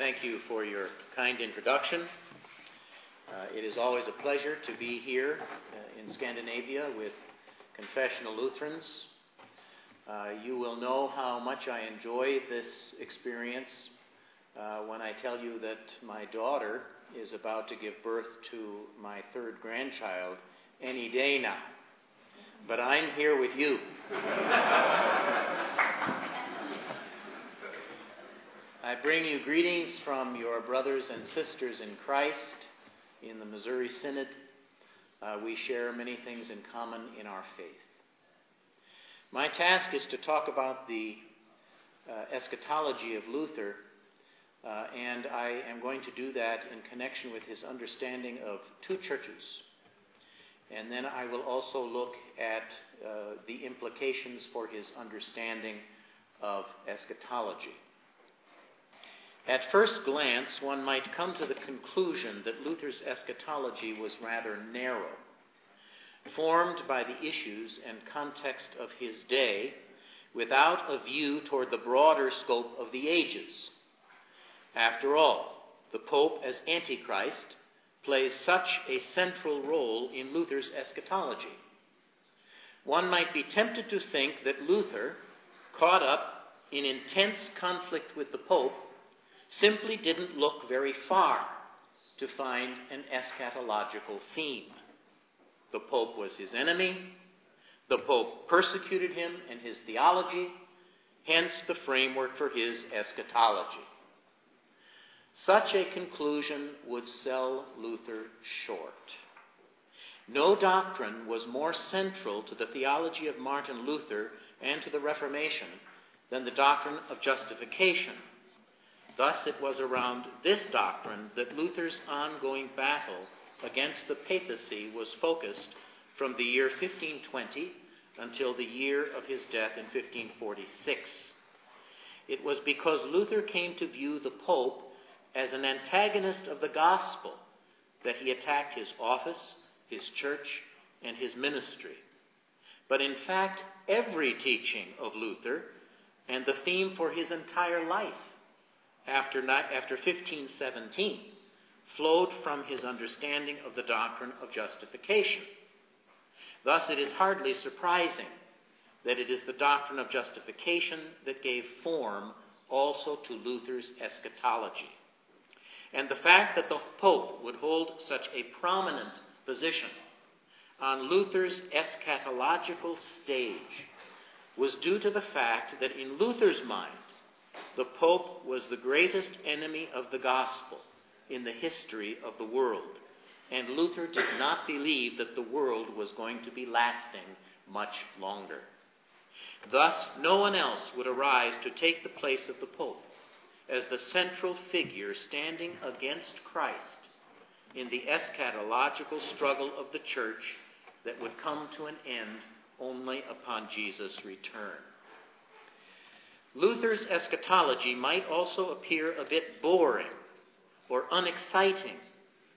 Thank you for your kind introduction. Uh, it is always a pleasure to be here uh, in Scandinavia with confessional Lutherans. Uh, you will know how much I enjoy this experience uh, when I tell you that my daughter is about to give birth to my third grandchild any day now. But I'm here with you. I bring you greetings from your brothers and sisters in Christ in the Missouri Synod. Uh, we share many things in common in our faith. My task is to talk about the uh, eschatology of Luther, uh, and I am going to do that in connection with his understanding of two churches. And then I will also look at uh, the implications for his understanding of eschatology. At first glance, one might come to the conclusion that Luther's eschatology was rather narrow, formed by the issues and context of his day, without a view toward the broader scope of the ages. After all, the Pope as Antichrist plays such a central role in Luther's eschatology. One might be tempted to think that Luther, caught up in intense conflict with the Pope, simply didn't look very far to find an eschatological theme. The Pope was his enemy. The Pope persecuted him and his theology, hence the framework for his eschatology. Such a conclusion would sell Luther short. No doctrine was more central to the theology of Martin Luther and to the Reformation than the doctrine of justification Thus, it was around this doctrine that Luther's ongoing battle against the papacy was focused from the year 1520 until the year of his death in 1546. It was because Luther came to view the Pope as an antagonist of the gospel that he attacked his office, his church, and his ministry. But in fact, every teaching of Luther and the theme for his entire life after, after 1517 flowed from his understanding of the doctrine of justification. Thus, it is hardly surprising that it is the doctrine of justification that gave form also to Luther's eschatology. And the fact that the Pope would hold such a prominent position on Luther's eschatological stage was due to the fact that in Luther's mind, the Pope was the greatest enemy of the gospel in the history of the world, and Luther did not believe that the world was going to be lasting much longer. Thus, no one else would arise to take the place of the Pope as the central figure standing against Christ in the eschatological struggle of the church that would come to an end only upon Jesus' return. Luther's eschatology might also appear a bit boring or unexciting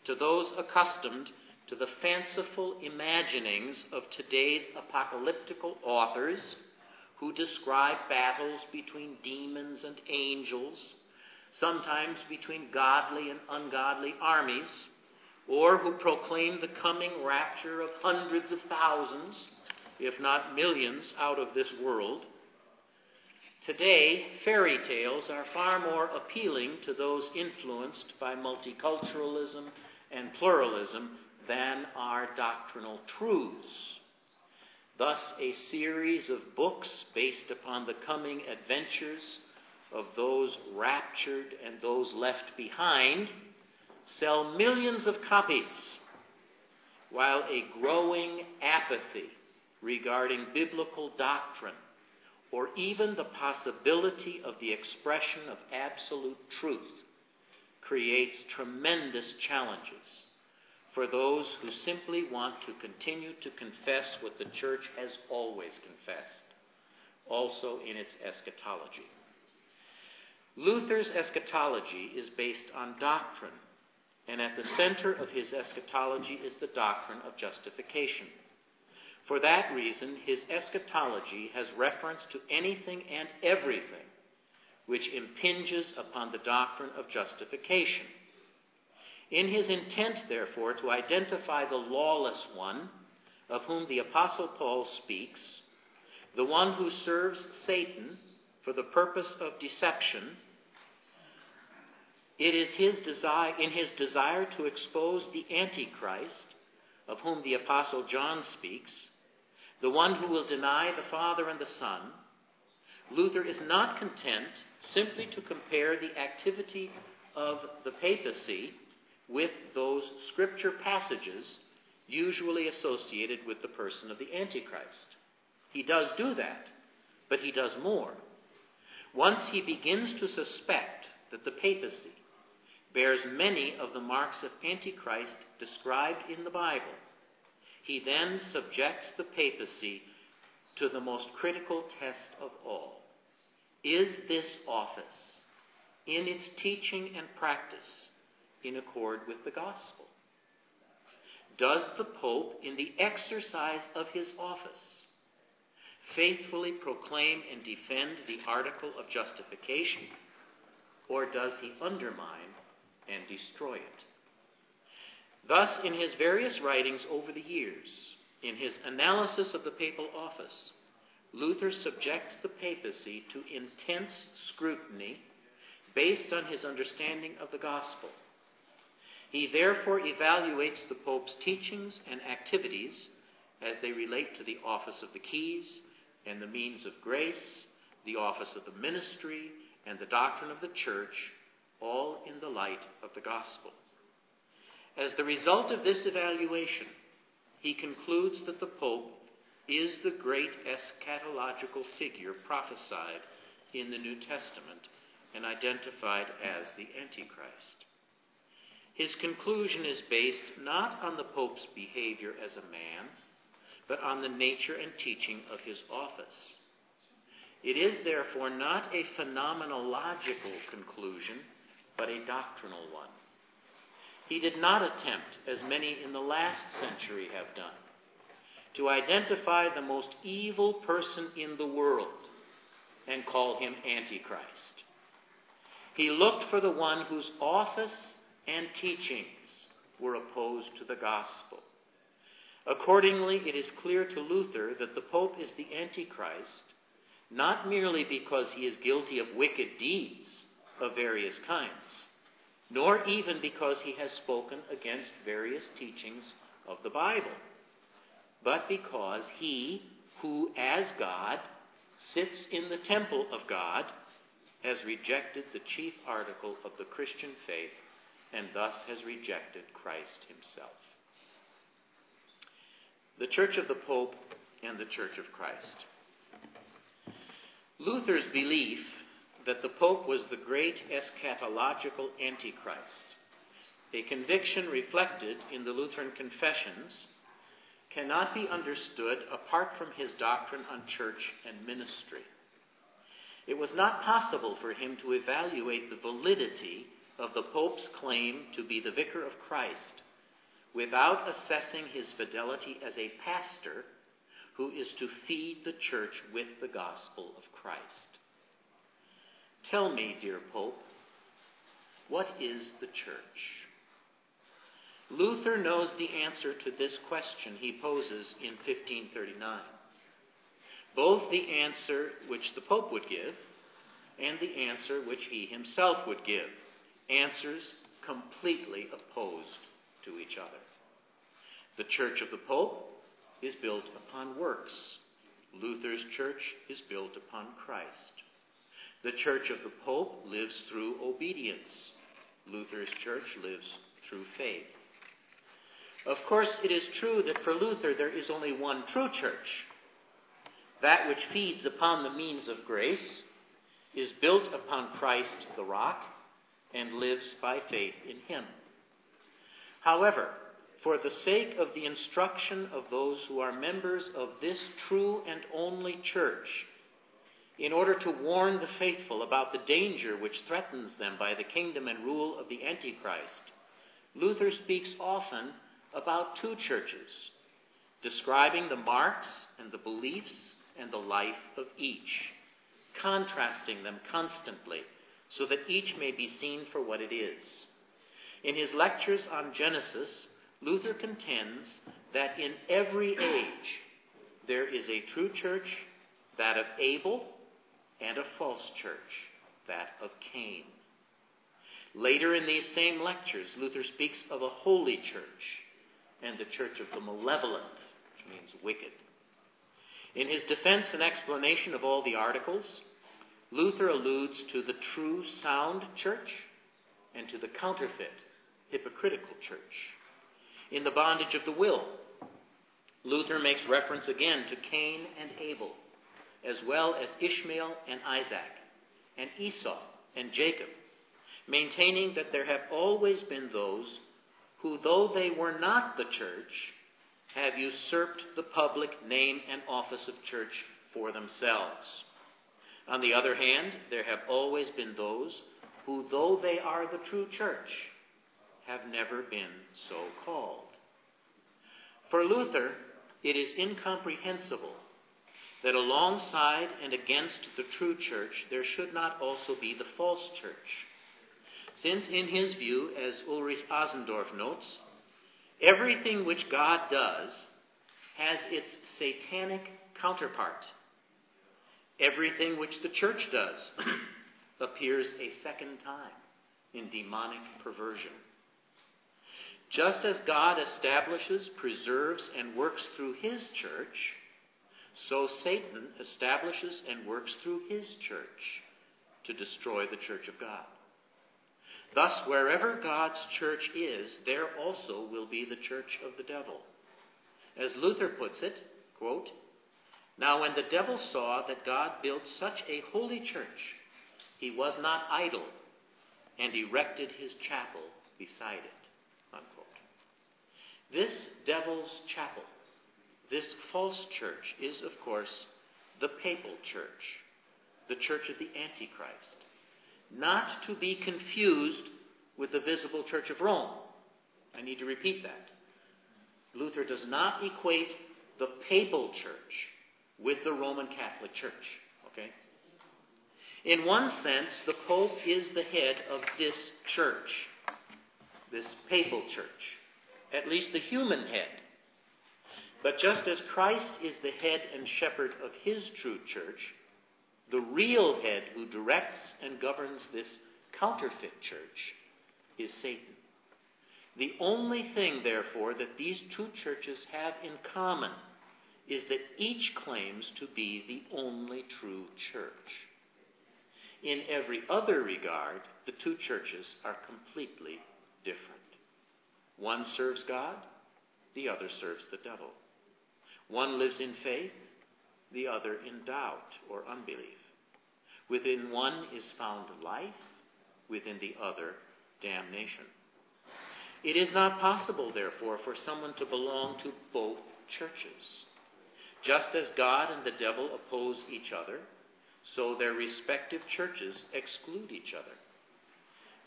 to those accustomed to the fanciful imaginings of today's apocalyptical authors who describe battles between demons and angels, sometimes between godly and ungodly armies, or who proclaim the coming rapture of hundreds of thousands, if not millions, out of this world Today, fairy tales are far more appealing to those influenced by multiculturalism and pluralism than are doctrinal truths. Thus, a series of books based upon the coming adventures of those raptured and those left behind sell millions of copies, while a growing apathy regarding biblical doctrine or even the possibility of the expression of absolute truth creates tremendous challenges for those who simply want to continue to confess what the church has always confessed, also in its eschatology. Luther's eschatology is based on doctrine, and at the center of his eschatology is the doctrine of justification. For that reason, his eschatology has reference to anything and everything which impinges upon the doctrine of justification. In his intent, therefore, to identify the lawless one, of whom the Apostle Paul speaks, the one who serves Satan for the purpose of deception, it is his desire, in his desire to expose the Antichrist, of whom the Apostle John speaks, the one who will deny the Father and the Son, Luther is not content simply to compare the activity of the papacy with those scripture passages usually associated with the person of the Antichrist. He does do that, but he does more. Once he begins to suspect that the papacy bears many of the marks of Antichrist described in the Bible, he then subjects the papacy to the most critical test of all. Is this office, in its teaching and practice, in accord with the gospel? Does the Pope, in the exercise of his office, faithfully proclaim and defend the article of justification, or does he undermine and destroy it? Thus, in his various writings over the years, in his analysis of the papal office, Luther subjects the papacy to intense scrutiny based on his understanding of the gospel. He therefore evaluates the Pope's teachings and activities as they relate to the office of the keys and the means of grace, the office of the ministry, and the doctrine of the church, all in the light of the gospel. As the result of this evaluation, he concludes that the Pope is the great eschatological figure prophesied in the New Testament and identified as the Antichrist. His conclusion is based not on the Pope's behavior as a man, but on the nature and teaching of his office. It is therefore not a phenomenological conclusion, but a doctrinal one. He did not attempt, as many in the last century have done, to identify the most evil person in the world and call him Antichrist. He looked for the one whose office and teachings were opposed to the gospel. Accordingly, it is clear to Luther that the Pope is the Antichrist, not merely because he is guilty of wicked deeds of various kinds, nor even because he has spoken against various teachings of the Bible but because he, who as God sits in the temple of God, has rejected the chief article of the Christian faith and thus has rejected Christ himself. The Church of the Pope and the Church of Christ. Luther's belief that the Pope was the great eschatological Antichrist, a conviction reflected in the Lutheran confessions cannot be understood apart from his doctrine on church and ministry. It was not possible for him to evaluate the validity of the Pope's claim to be the vicar of Christ without assessing his fidelity as a pastor who is to feed the church with the gospel of Christ. Tell me, dear Pope, what is the church? Luther knows the answer to this question he poses in 1539. Both the answer which the Pope would give and the answer which he himself would give. Answers completely opposed to each other. The Church of the Pope is built upon works. Luther's church is built upon Christ. The Church of the Pope lives through obedience. Luther's church lives through faith. Of course, it is true that for Luther there is only one true church. That which feeds upon the means of grace is built upon Christ the rock and lives by faith in him. However, for the sake of the instruction of those who are members of this true and only church, in order to warn the faithful about the danger which threatens them by the kingdom and rule of the Antichrist, Luther speaks often about two churches, describing the marks and the beliefs and the life of each contrasting them constantly so that each may be seen for what it is. In his lectures on Genesis, Luther contends that in every age there is a true church, that of Abel, and a false church, that of Cain. Later in these same lectures, Luther speaks of a holy church and the church of the malevolent, which means wicked. In his defense and explanation of all the articles, Luther alludes to the true sound church and to the counterfeit hypocritical church. In the bondage of the will, Luther makes reference again to Cain and Abel, as well as Ishmael and Isaac, and Esau and Jacob, maintaining that there have always been those who, though they were not the church, have usurped the public name and office of church for themselves. On the other hand, there have always been those who, though they are the true church, have never been so called. For Luther, it is incomprehensible that alongside and against the true church there should not also be the false church. Since, in his view, as Ulrich Asendorf notes, everything which God does has its satanic counterpart. Everything which the church does appears a second time in demonic perversion. Just as God establishes, preserves, and works through his church, so Satan establishes and works through his church to destroy the church of God. Thus, wherever God's church is, there also will be the church of the devil. As Luther puts it, quote, Now when the devil saw that God built such a holy church, he was not idle, and erected his chapel beside it. This devil's chapel, this false church, is, of course, the papal church, the church of the Antichrist, not to be confused with the visible church of Rome. I need to repeat that. Luther does not equate the papal church with the Roman Catholic Church. Okay? In one sense, the Pope is the head of this church, this papal church at least the human head. But just as Christ is the head and shepherd of his true church, the real head who directs and governs this counterfeit church is Satan. The only thing, therefore, that these two churches have in common is that each claims to be the only true church. In every other regard, the two churches are completely different. One serves God, the other serves the devil. One lives in faith, the other in doubt or unbelief. Within one is found life, within the other, damnation. It is not possible, therefore, for someone to belong to both churches. Just as God and the devil oppose each other, so their respective churches exclude each other.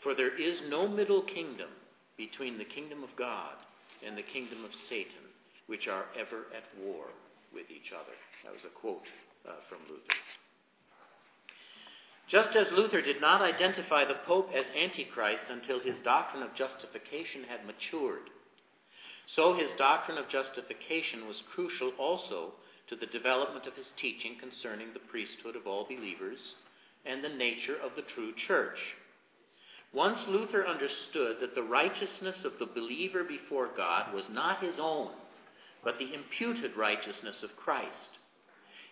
For there is no middle kingdom between the kingdom of God and the kingdom of Satan, which are ever at war with each other. That was a quote uh, from Luther. Just as Luther did not identify the Pope as Antichrist until his doctrine of justification had matured, so his doctrine of justification was crucial also to the development of his teaching concerning the priesthood of all believers and the nature of the true church. Once Luther understood that the righteousness of the believer before God was not his own, but the imputed righteousness of Christ,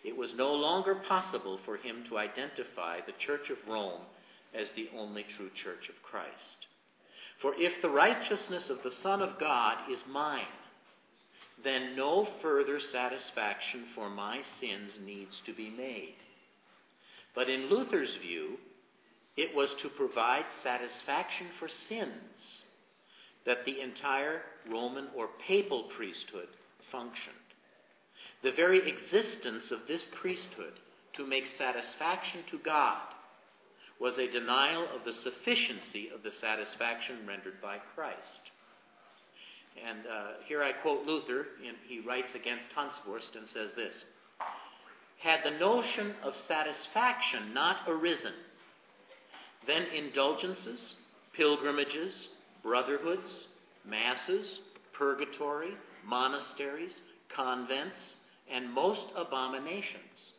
it was no longer possible for him to identify the Church of Rome as the only true Church of Christ. For if the righteousness of the Son of God is mine, then no further satisfaction for my sins needs to be made. But in Luther's view, it was to provide satisfaction for sins that the entire Roman or papal priesthood functioned. The very existence of this priesthood to make satisfaction to God was a denial of the sufficiency of the satisfaction rendered by Christ. And uh, here I quote Luther, and he writes against Hanswurst and says this had the notion of satisfaction not arisen, then indulgences, pilgrimages, brotherhoods, masses, purgatory, monasteries, convents, and most abominations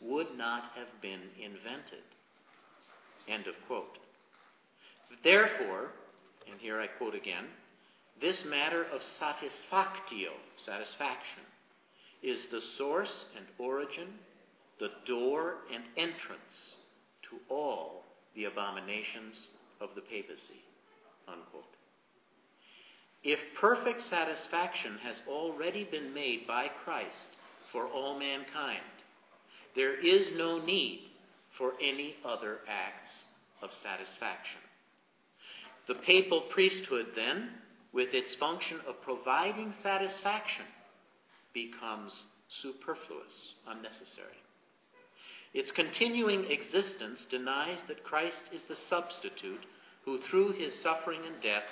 would not have been invented. End of quote. Therefore, and here I quote again, this matter of satisfactio, satisfaction, is the source and origin, the door and entrance to all the abominations of the papacy. Unquote. If perfect satisfaction has already been made by Christ for all mankind, there is no need for any other acts of satisfaction. The papal priesthood, then, with its function of providing satisfaction, becomes superfluous, unnecessary. Its continuing existence denies that Christ is the substitute who, through his suffering and death,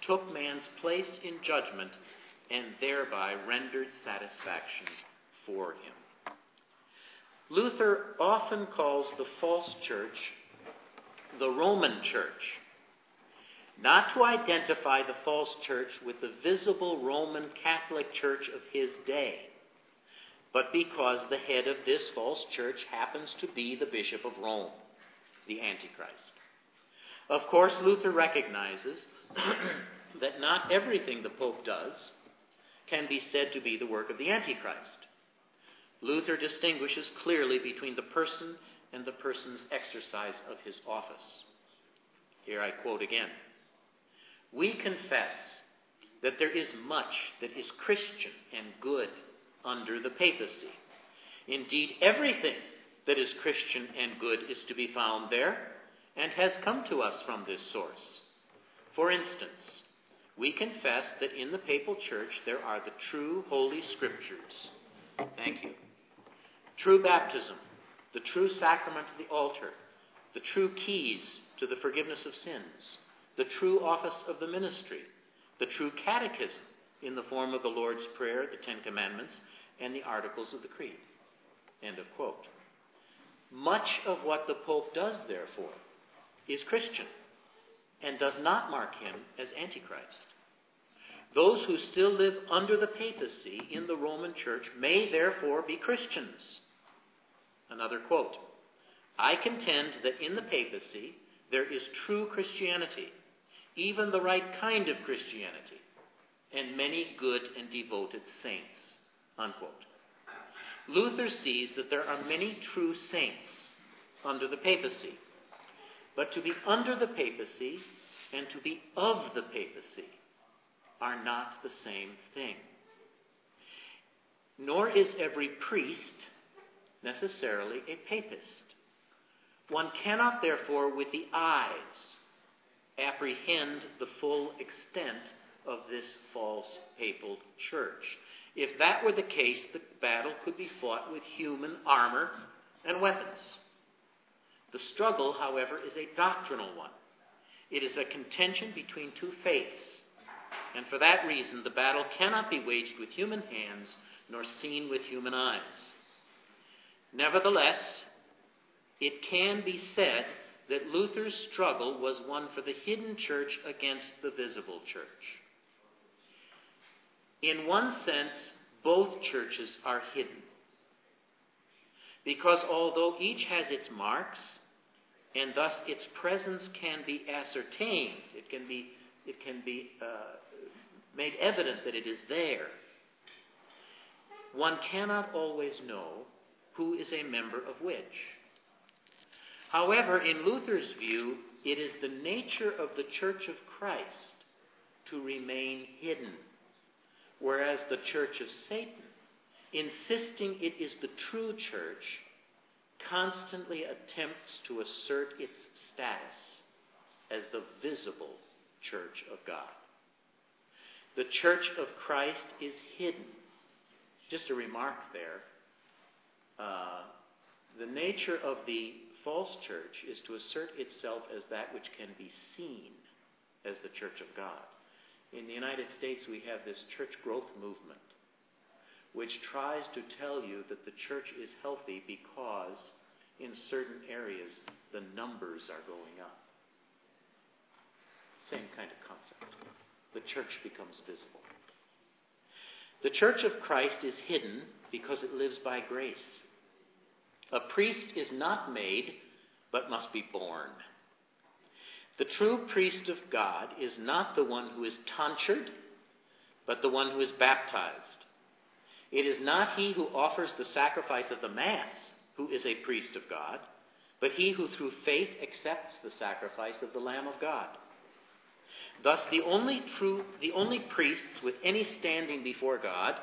took man's place in judgment and thereby rendered satisfaction for him. Luther often calls the false church the Roman church, not to identify the false church with the visible Roman Catholic Church of his day, but because the head of this false church happens to be the Bishop of Rome, the Antichrist. Of course, Luther recognizes that not everything the Pope does can be said to be the work of the Antichrist. Luther distinguishes clearly between the person and the person's exercise of his office. Here I quote again We confess that there is much that is Christian and good under the papacy. Indeed, everything that is Christian and good is to be found there and has come to us from this source. For instance, we confess that in the papal church there are the true holy scriptures. Thank you. True baptism, the true sacrament of the altar, the true keys to the forgiveness of sins, the true office of the ministry, the true catechism in the form of the Lord's Prayer, the Ten Commandments, and the Articles of the Creed. End of quote. Much of what the Pope does, therefore, is Christian and does not mark him as Antichrist. Those who still live under the papacy in the Roman Church may therefore be Christians. Another quote I contend that in the papacy there is true Christianity, even the right kind of Christianity, and many good and devoted saints. Unquote. Luther sees that there are many true saints under the papacy. But to be under the papacy and to be of the papacy are not the same thing. Nor is every priest necessarily a papist. One cannot, therefore, with the eyes, apprehend the full extent of this false papal church. If that were the case, the battle could be fought with human armor and weapons. The struggle, however, is a doctrinal one. It is a contention between two faiths. And for that reason, the battle cannot be waged with human hands nor seen with human eyes. Nevertheless, it can be said that Luther's struggle was one for the hidden church against the visible church. In one sense, both churches are hidden. Because although each has its marks, and thus its presence can be ascertained, it can be, it can be uh, made evident that it is there, one cannot always know who is a member of which. However, in Luther's view, it is the nature of the Church of Christ to remain hidden whereas the church of Satan, insisting it is the true church, constantly attempts to assert its status as the visible church of God. The church of Christ is hidden. Just a remark there. Uh, the nature of the false church is to assert itself as that which can be seen as the church of God. In the United States, we have this church growth movement which tries to tell you that the church is healthy because in certain areas the numbers are going up. Same kind of concept. The church becomes visible. The church of Christ is hidden because it lives by grace. A priest is not made, but must be born. The true priest of God is not the one who is tonsured, but the one who is baptized. It is not he who offers the sacrifice of the Mass who is a priest of God, but he who through faith accepts the sacrifice of the Lamb of God. Thus, the only true, the only priests with any standing before God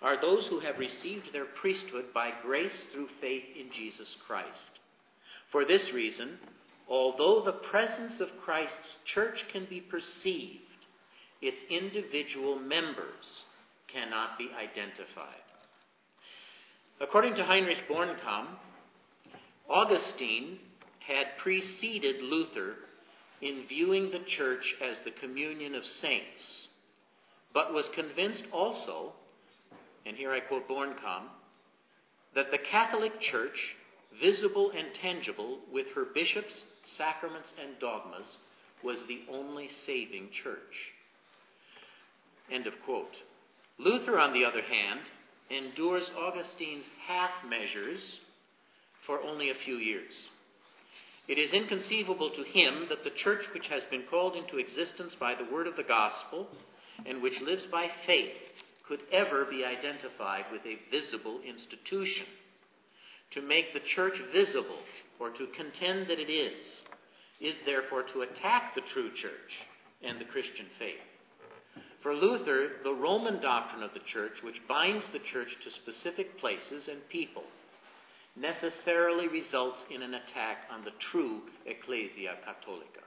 are those who have received their priesthood by grace through faith in Jesus Christ. For this reason, although the presence of Christ's church can be perceived, its individual members cannot be identified. According to Heinrich Bornkamm, Augustine had preceded Luther in viewing the church as the communion of saints, but was convinced also, and here I quote Bornkamm, that the Catholic Church, visible and tangible with her bishops, sacraments, and dogmas, was the only saving church. End of quote. Luther, on the other hand, endures Augustine's half measures for only a few years. It is inconceivable to him that the church which has been called into existence by the word of the gospel and which lives by faith could ever be identified with a visible institution. To make the church visible, or to contend that it is, is therefore to attack the true church and the Christian faith. For Luther, the Roman doctrine of the church, which binds the church to specific places and people, necessarily results in an attack on the true Ecclesia Catholica.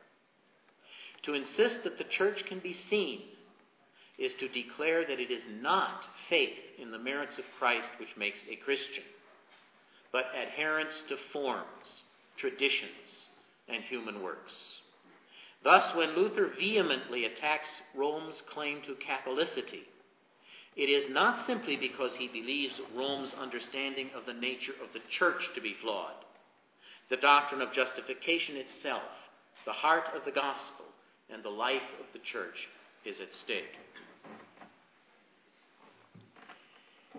To insist that the church can be seen is to declare that it is not faith in the merits of Christ which makes a Christian, but adherence to forms, traditions, and human works. Thus, when Luther vehemently attacks Rome's claim to Catholicity, it is not simply because he believes Rome's understanding of the nature of the church to be flawed. The doctrine of justification itself, the heart of the gospel, and the life of the church is at stake.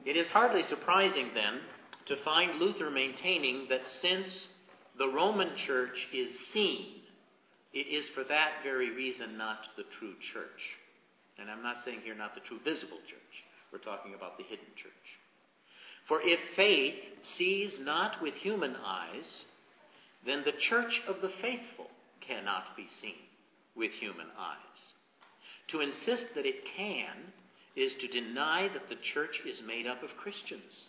It is hardly surprising, then, to find Luther maintaining that since the Roman church is seen it is for that very reason not the true church. And I'm not saying here not the true visible church. We're talking about the hidden church. For if faith sees not with human eyes, then the church of the faithful cannot be seen with human eyes. To insist that it can is to deny that the church is made up of Christians,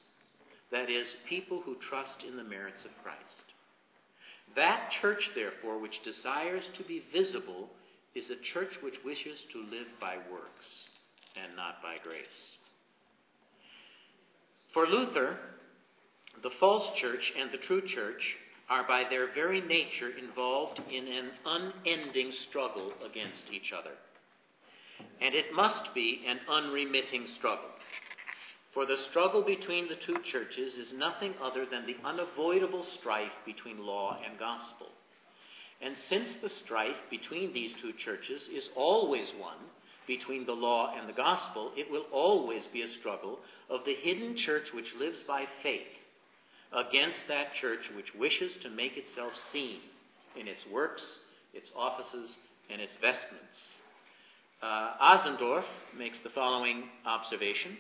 that is, people who trust in the merits of Christ. That church, therefore, which desires to be visible, is a church which wishes to live by works and not by grace. For Luther, the false church and the true church are by their very nature involved in an unending struggle against each other. And it must be an unremitting struggle. For the struggle between the two churches is nothing other than the unavoidable strife between law and gospel. And since the strife between these two churches is always one between the law and the gospel, it will always be a struggle of the hidden church which lives by faith against that church which wishes to make itself seen in its works, its offices, and its vestments. Uh, makes the following observation.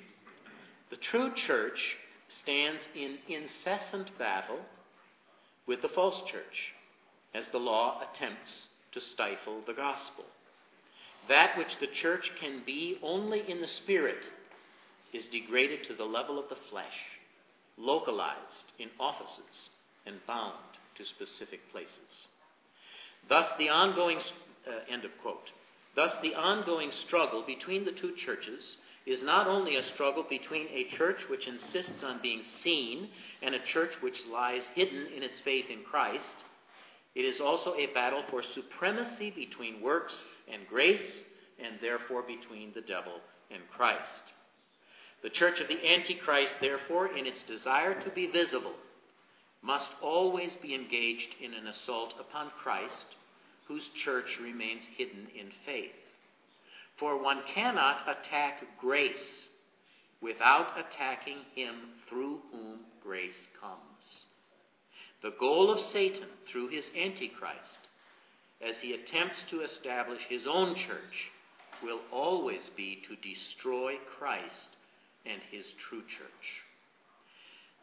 The true church stands in incessant battle with the false church as the law attempts to stifle the gospel. That which the church can be only in the spirit is degraded to the level of the flesh, localized in offices, and bound to specific places. Thus, the ongoing uh, end of quote. Thus, the ongoing struggle between the two churches is not only a struggle between a church which insists on being seen and a church which lies hidden in its faith in Christ, it is also a battle for supremacy between works and grace, and therefore between the devil and Christ. The church of the Antichrist, therefore, in its desire to be visible, must always be engaged in an assault upon Christ, whose church remains hidden in faith. For one cannot attack grace without attacking him through whom grace comes. The goal of Satan through his Antichrist, as he attempts to establish his own church, will always be to destroy Christ and his true church.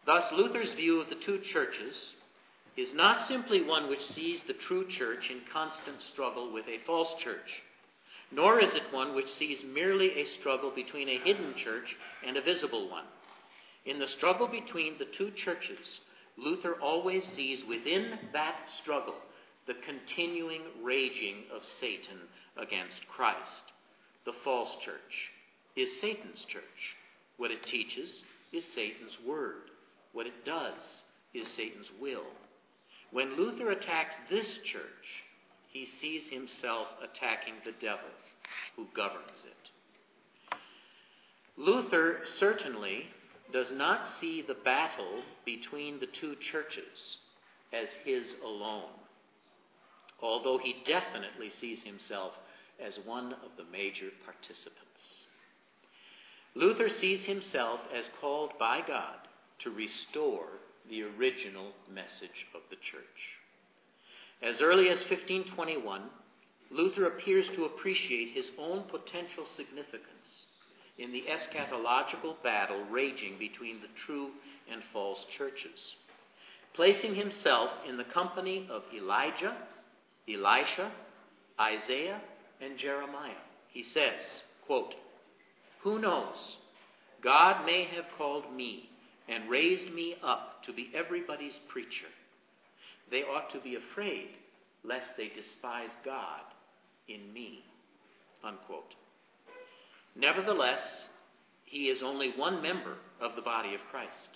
Thus, Luther's view of the two churches is not simply one which sees the true church in constant struggle with a false church, nor is it one which sees merely a struggle between a hidden church and a visible one. In the struggle between the two churches, Luther always sees within that struggle the continuing raging of Satan against Christ. The false church is Satan's church. What it teaches is Satan's word. What it does is Satan's will. When Luther attacks this church, he sees himself attacking the devil who governs it. Luther certainly does not see the battle between the two churches as his alone, although he definitely sees himself as one of the major participants. Luther sees himself as called by God to restore the original message of the church. As early as 1521, Luther appears to appreciate his own potential significance in the eschatological battle raging between the true and false churches. Placing himself in the company of Elijah, Elisha, Isaiah, and Jeremiah, he says, quote, Who knows? God may have called me and raised me up to be everybody's preacher. They ought to be afraid lest they despise God in me. Unquote. Nevertheless, he is only one member of the body of Christ.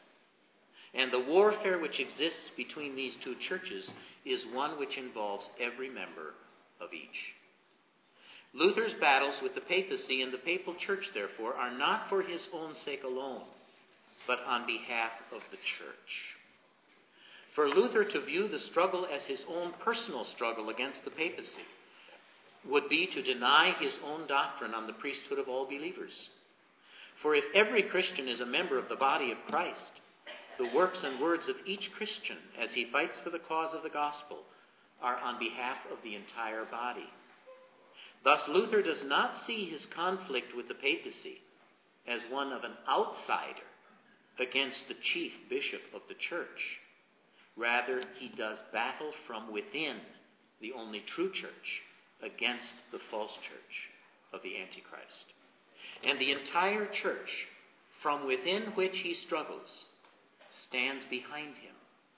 And the warfare which exists between these two churches is one which involves every member of each. Luther's battles with the papacy and the papal church, therefore, are not for his own sake alone, but on behalf of the church. For Luther to view the struggle as his own personal struggle against the papacy would be to deny his own doctrine on the priesthood of all believers. For if every Christian is a member of the body of Christ, the works and words of each Christian as he fights for the cause of the gospel are on behalf of the entire body. Thus, Luther does not see his conflict with the papacy as one of an outsider against the chief bishop of the church. Rather, he does battle from within the only true church against the false church of the Antichrist. And the entire church, from within which he struggles, stands behind him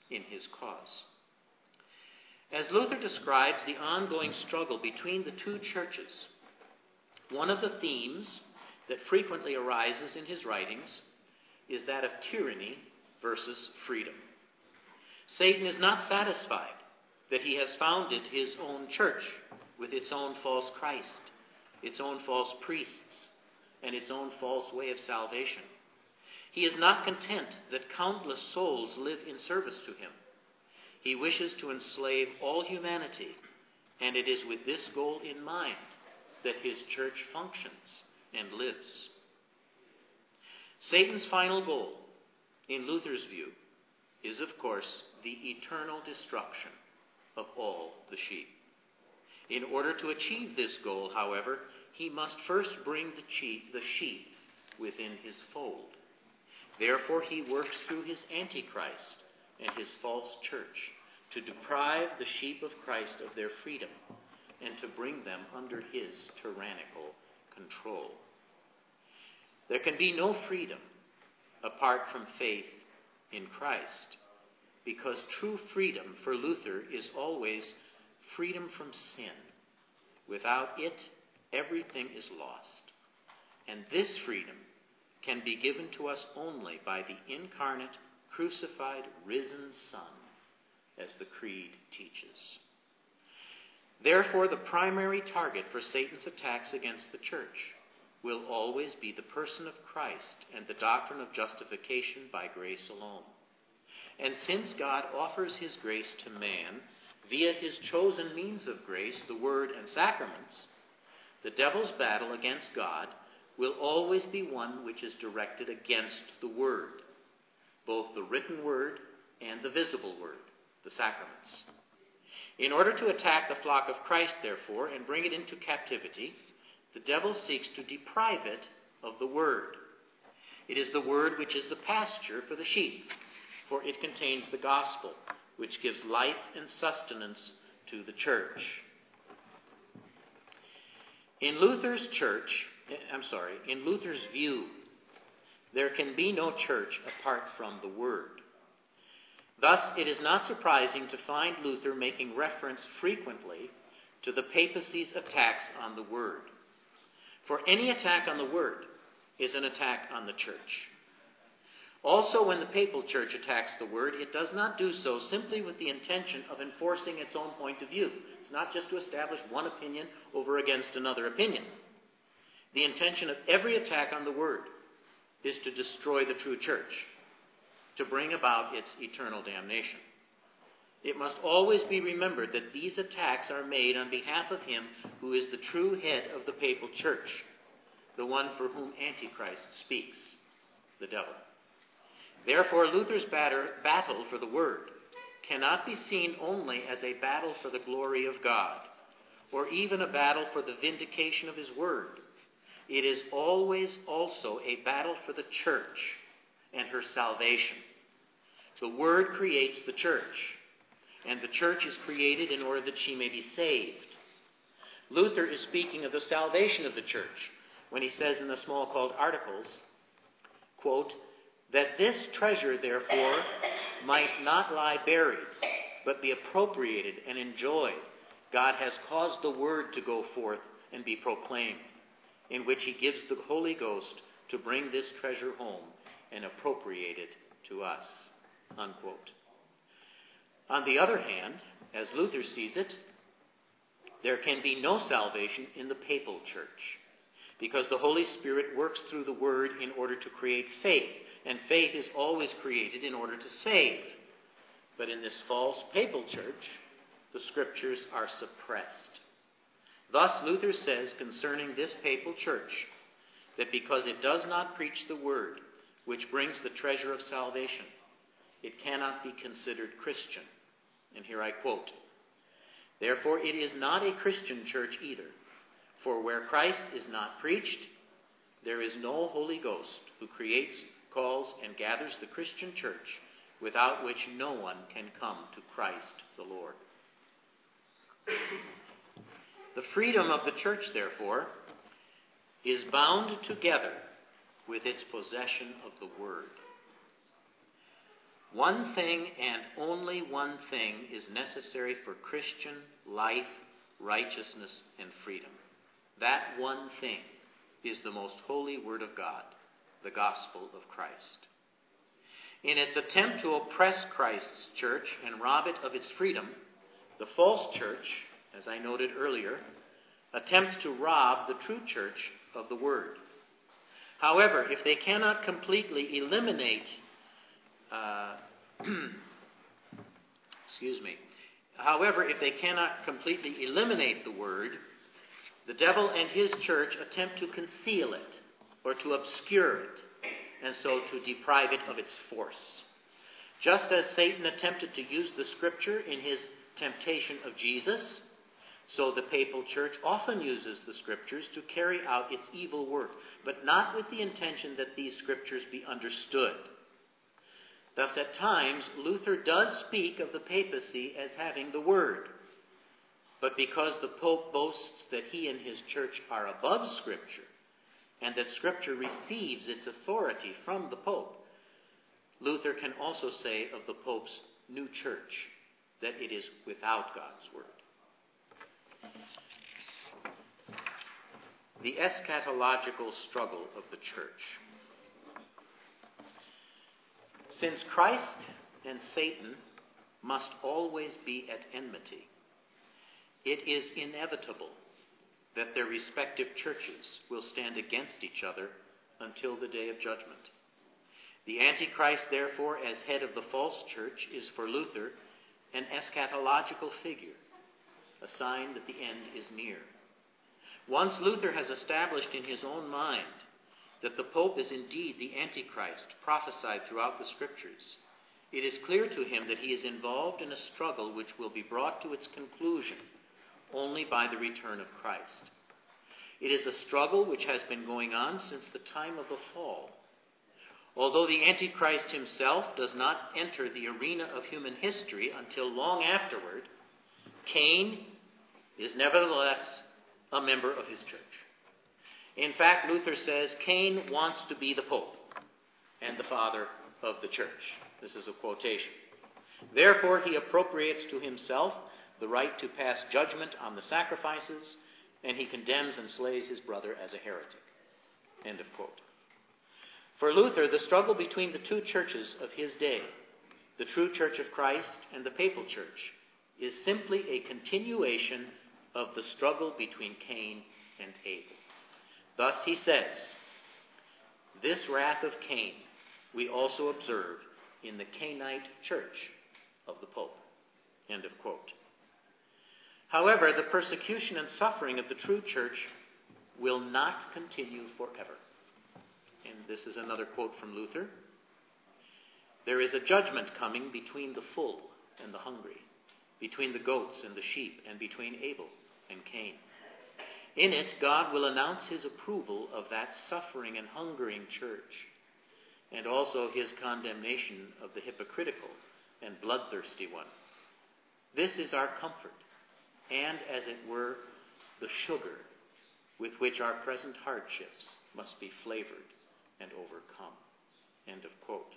in his cause. As Luther describes the ongoing struggle between the two churches, one of the themes that frequently arises in his writings is that of tyranny versus freedom. Satan is not satisfied that he has founded his own church with its own false Christ, its own false priests, and its own false way of salvation. He is not content that countless souls live in service to him. He wishes to enslave all humanity, and it is with this goal in mind that his church functions and lives. Satan's final goal, in Luther's view, is, of course, the eternal destruction of all the sheep. In order to achieve this goal, however, he must first bring the sheep, the sheep within his fold. Therefore, he works through his Antichrist and his false church to deprive the sheep of Christ of their freedom and to bring them under his tyrannical control. There can be no freedom apart from faith in Christ because true freedom for Luther is always freedom from sin. Without it, everything is lost. And this freedom can be given to us only by the incarnate, crucified, risen Son, as the Creed teaches. Therefore, the primary target for Satan's attacks against the church will always be the person of Christ and the doctrine of justification by grace alone. And since God offers his grace to man via his chosen means of grace, the Word and sacraments, the devil's battle against God will always be one which is directed against the Word, both the written Word and the visible Word, the sacraments. In order to attack the flock of Christ, therefore, and bring it into captivity, the devil seeks to deprive it of the Word. It is the Word which is the pasture for the sheep, for it contains the gospel, which gives life and sustenance to the church. In Luther's church, eh, I'm sorry, in Luther's view, there can be no church apart from the Word. Thus, it is not surprising to find Luther making reference frequently to the papacy's attacks on the Word. For any attack on the Word is an attack on the church. Also, when the papal church attacks the Word, it does not do so simply with the intention of enforcing its own point of view. It's not just to establish one opinion over against another opinion. The intention of every attack on the Word is to destroy the true church, to bring about its eternal damnation. It must always be remembered that these attacks are made on behalf of him who is the true head of the papal church, the one for whom Antichrist speaks, the devil. Therefore, Luther's battle for the Word cannot be seen only as a battle for the glory of God, or even a battle for the vindication of His Word. It is always also a battle for the church and her salvation. The Word creates the church and the church is created in order that she may be saved. Luther is speaking of the salvation of the church when he says in the Smalcald Articles, quote, that this treasure, therefore, might not lie buried, but be appropriated and enjoyed. God has caused the word to go forth and be proclaimed, in which he gives the Holy Ghost to bring this treasure home and appropriate it to us. Unquote. On the other hand, as Luther sees it, there can be no salvation in the papal church because the Holy Spirit works through the Word in order to create faith, and faith is always created in order to save. But in this false papal church, the Scriptures are suppressed. Thus, Luther says concerning this papal church that because it does not preach the Word, which brings the treasure of salvation, it cannot be considered Christian. And here I quote Therefore, it is not a Christian church either. For where Christ is not preached, there is no Holy Ghost who creates, calls, and gathers the Christian church, without which no one can come to Christ the Lord. The freedom of the church, therefore, is bound together with its possession of the Word. One thing and only one thing is necessary for Christian life, righteousness, and freedom. That one thing is the most holy Word of God, the gospel of Christ. In its attempt to oppress Christ's church and rob it of its freedom, the false church, as I noted earlier, attempts to rob the true church of the Word. However, if they cannot completely eliminate uh, excuse me. However, if they cannot completely eliminate the word, the devil and his church attempt to conceal it or to obscure it, and so to deprive it of its force. Just as Satan attempted to use the scripture in his temptation of Jesus, so the papal church often uses the scriptures to carry out its evil work, but not with the intention that these scriptures be understood. Thus, at times, Luther does speak of the papacy as having the Word. But because the Pope boasts that he and his church are above Scripture, and that Scripture receives its authority from the Pope, Luther can also say of the Pope's new church that it is without God's Word. The eschatological struggle of the church. Since Christ and Satan must always be at enmity, it is inevitable that their respective churches will stand against each other until the day of judgment. The Antichrist, therefore, as head of the false church, is for Luther an eschatological figure, a sign that the end is near. Once Luther has established in his own mind that the Pope is indeed the Antichrist prophesied throughout the Scriptures, it is clear to him that he is involved in a struggle which will be brought to its conclusion only by the return of Christ. It is a struggle which has been going on since the time of the fall. Although the Antichrist himself does not enter the arena of human history until long afterward, Cain is nevertheless a member of his church. In fact, Luther says Cain wants to be the Pope and the father of the church. This is a quotation. Therefore, he appropriates to himself the right to pass judgment on the sacrifices, and he condemns and slays his brother as a heretic. End of quote. For Luther, the struggle between the two churches of his day, the true church of Christ and the papal church, is simply a continuation of the struggle between Cain and Abel. Thus he says, This wrath of Cain we also observe in the Cainite church of the Pope. End of quote. However, the persecution and suffering of the true church will not continue forever. And this is another quote from Luther. There is a judgment coming between the full and the hungry, between the goats and the sheep, and between Abel and Cain. In it, God will announce his approval of that suffering and hungering church, and also his condemnation of the hypocritical and bloodthirsty one. This is our comfort and, as it were, the sugar with which our present hardships must be flavored and overcome. End of quote.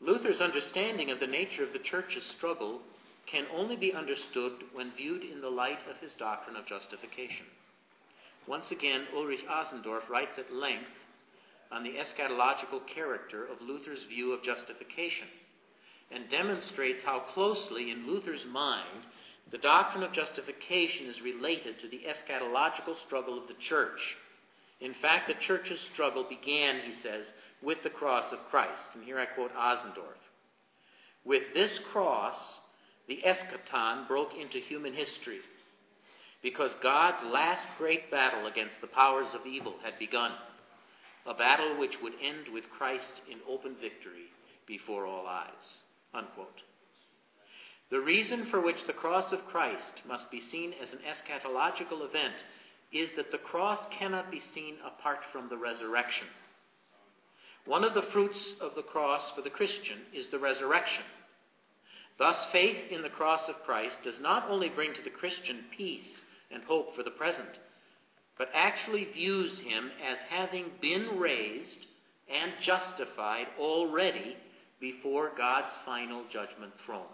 Luther's understanding of the nature of the church's struggle can only be understood when viewed in the light of his doctrine of justification. Once again, Ulrich Asendorf writes at length on the eschatological character of Luther's view of justification and demonstrates how closely in Luther's mind the doctrine of justification is related to the eschatological struggle of the church. In fact, the church's struggle began, he says, with the cross of Christ. And here I quote Asendorf. With this cross, the eschaton broke into human history because God's last great battle against the powers of evil had begun, a battle which would end with Christ in open victory before all eyes. Unquote. The reason for which the cross of Christ must be seen as an eschatological event is that the cross cannot be seen apart from the resurrection. One of the fruits of the cross for the Christian is the resurrection. Thus, faith in the cross of Christ does not only bring to the Christian peace and hope for the present, but actually views him as having been raised and justified already before God's final judgment throne.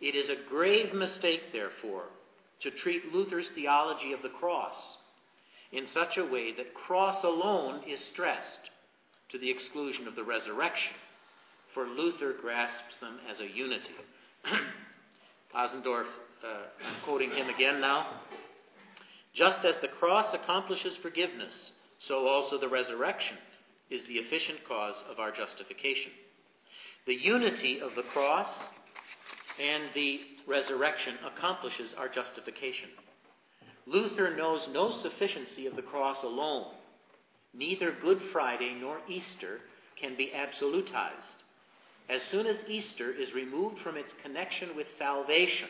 It is a grave mistake, therefore, to treat Luther's theology of the cross in such a way that cross alone is stressed to the exclusion of the resurrection, for Luther grasps them as a unity. Asendorf, uh, I'm quoting him again now. Just as the cross accomplishes forgiveness, so also the resurrection is the efficient cause of our justification. The unity of the cross and the resurrection accomplishes our justification. Luther knows no sufficiency of the cross alone. Neither Good Friday nor Easter can be absolutized. As soon as Easter is removed from its connection with salvation,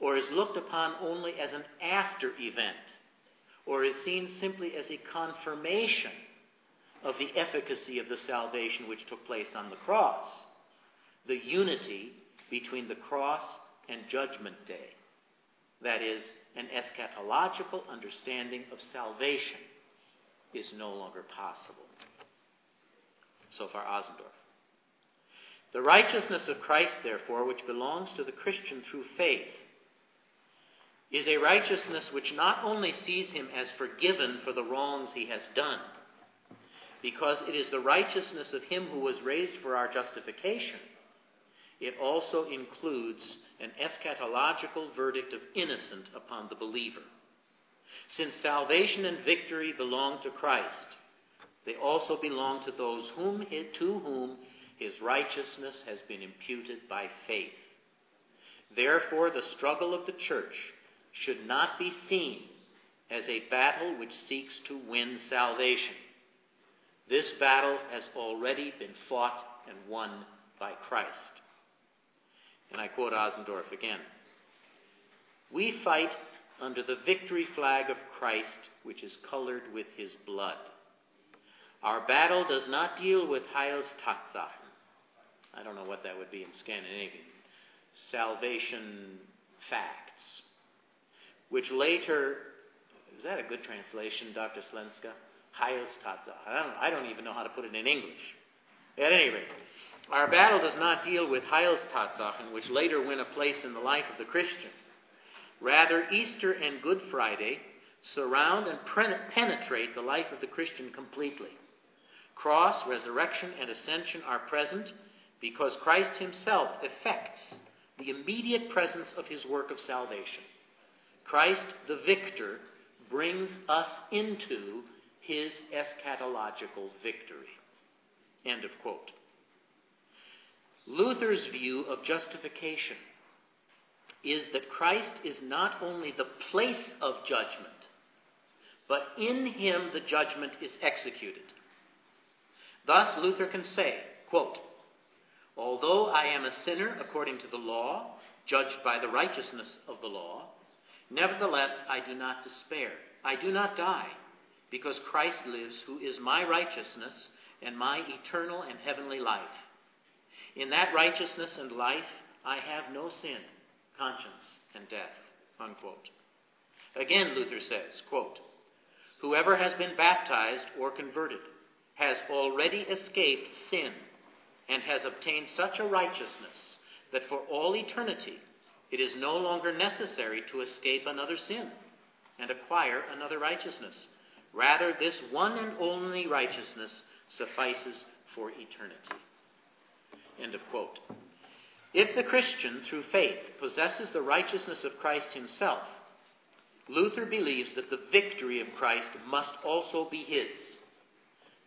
or is looked upon only as an after event, or is seen simply as a confirmation of the efficacy of the salvation which took place on the cross, the unity between the cross and Judgment Day. That is, an eschatological understanding of salvation is no longer possible. So far, Asendorf. The righteousness of Christ, therefore, which belongs to the Christian through faith, is a righteousness which not only sees him as forgiven for the wrongs he has done, because it is the righteousness of him who was raised for our justification, it also includes an eschatological verdict of innocent upon the believer. Since salvation and victory belong to Christ, they also belong to those whom, to whom his righteousness has been imputed by faith. Therefore, the struggle of the church should not be seen as a battle which seeks to win salvation. This battle has already been fought and won by Christ. And I quote Asendorf again We fight under the victory flag of Christ, which is colored with his blood. Our battle does not deal with Heilstatsachen. I don't know what that would be in Scandinavian. Salvation facts, which later, is that a good translation, Dr. Slenska? Heilstatsachen. I don't, I don't even know how to put it in English. At any rate, our battle does not deal with Heil's Tatsachen, which later win a place in the life of the Christian. Rather, Easter and Good Friday surround and penetrate the life of the Christian completely. Cross, resurrection, and ascension are present because Christ himself effects the immediate presence of his work of salvation. Christ, the victor, brings us into his eschatological victory. End of quote. Luther's view of justification is that Christ is not only the place of judgment, but in him the judgment is executed. Thus, Luther can say, quote, Although I am a sinner according to the law, judged by the righteousness of the law, nevertheless I do not despair. I do not die, because Christ lives, who is my righteousness and my eternal and heavenly life. In that righteousness and life I have no sin, conscience, and death. Unquote. Again, Luther says, quote, Whoever has been baptized or converted has already escaped sin and has obtained such a righteousness that for all eternity it is no longer necessary to escape another sin and acquire another righteousness. Rather, this one and only righteousness suffices for eternity. End of quote. If the Christian, through faith, possesses the righteousness of Christ himself, Luther believes that the victory of Christ must also be his.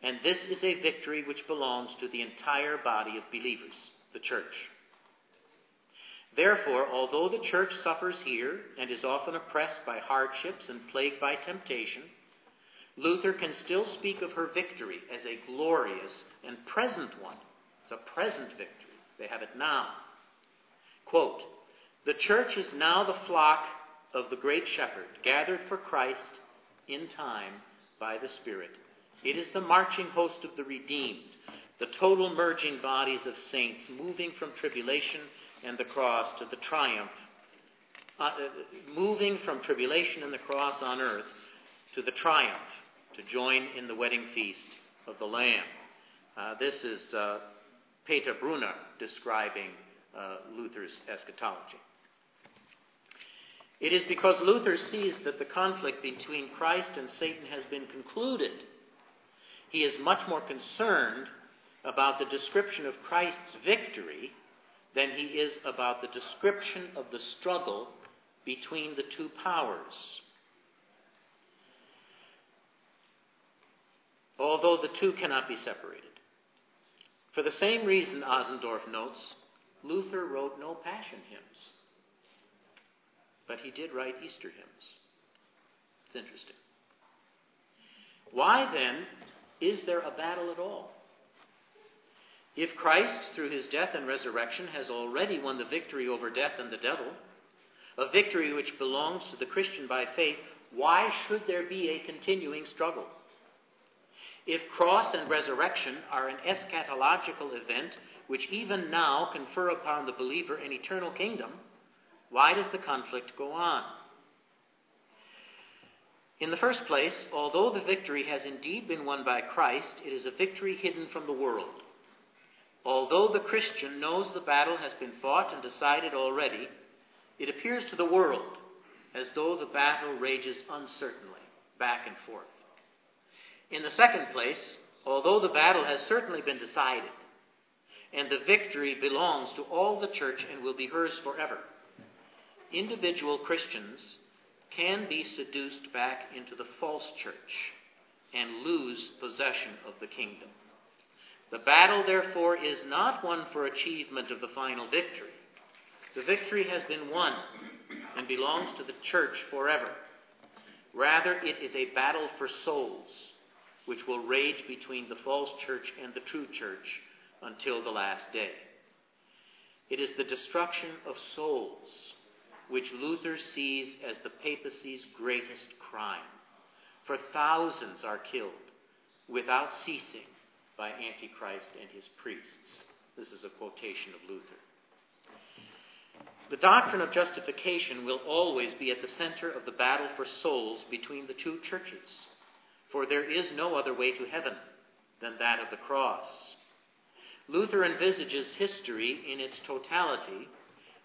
And this is a victory which belongs to the entire body of believers, the church. Therefore, although the church suffers here and is often oppressed by hardships and plagued by temptation, Luther can still speak of her victory as a glorious and present one. It's a present victory. They have it now. Quote, the church is now the flock of the great shepherd, gathered for Christ in time by the Spirit. It is the marching host of the redeemed, the total merging bodies of saints moving from tribulation and the cross to the triumph, uh, uh, moving from tribulation and the cross on earth to the triumph, to join in the wedding feast of the Lamb. Uh, this is uh, Peter Brunner describing uh, Luther's eschatology. It is because Luther sees that the conflict between Christ and Satan has been concluded he is much more concerned about the description of Christ's victory than he is about the description of the struggle between the two powers. Although the two cannot be separated. For the same reason, Asendorf notes, Luther wrote no passion hymns, but he did write Easter hymns. It's interesting. Why then is there a battle at all? If Christ, through his death and resurrection, has already won the victory over death and the devil, a victory which belongs to the Christian by faith, why should there be a continuing struggle? If cross and resurrection are an eschatological event which even now confer upon the believer an eternal kingdom, why does the conflict go on? In the first place, although the victory has indeed been won by Christ, it is a victory hidden from the world. Although the Christian knows the battle has been fought and decided already, it appears to the world as though the battle rages uncertainly, back and forth. In the second place, although the battle has certainly been decided, and the victory belongs to all the church and will be hers forever, individual Christians can be seduced back into the false church and lose possession of the kingdom. The battle, therefore, is not one for achievement of the final victory. The victory has been won and belongs to the church forever. Rather, it is a battle for souls, which will rage between the false church and the true church until the last day. It is the destruction of souls which Luther sees as the papacy's greatest crime. For thousands are killed without ceasing by Antichrist and his priests. This is a quotation of Luther. The doctrine of justification will always be at the center of the battle for souls between the two churches, for there is no other way to heaven than that of the cross. Luther envisages history in its totality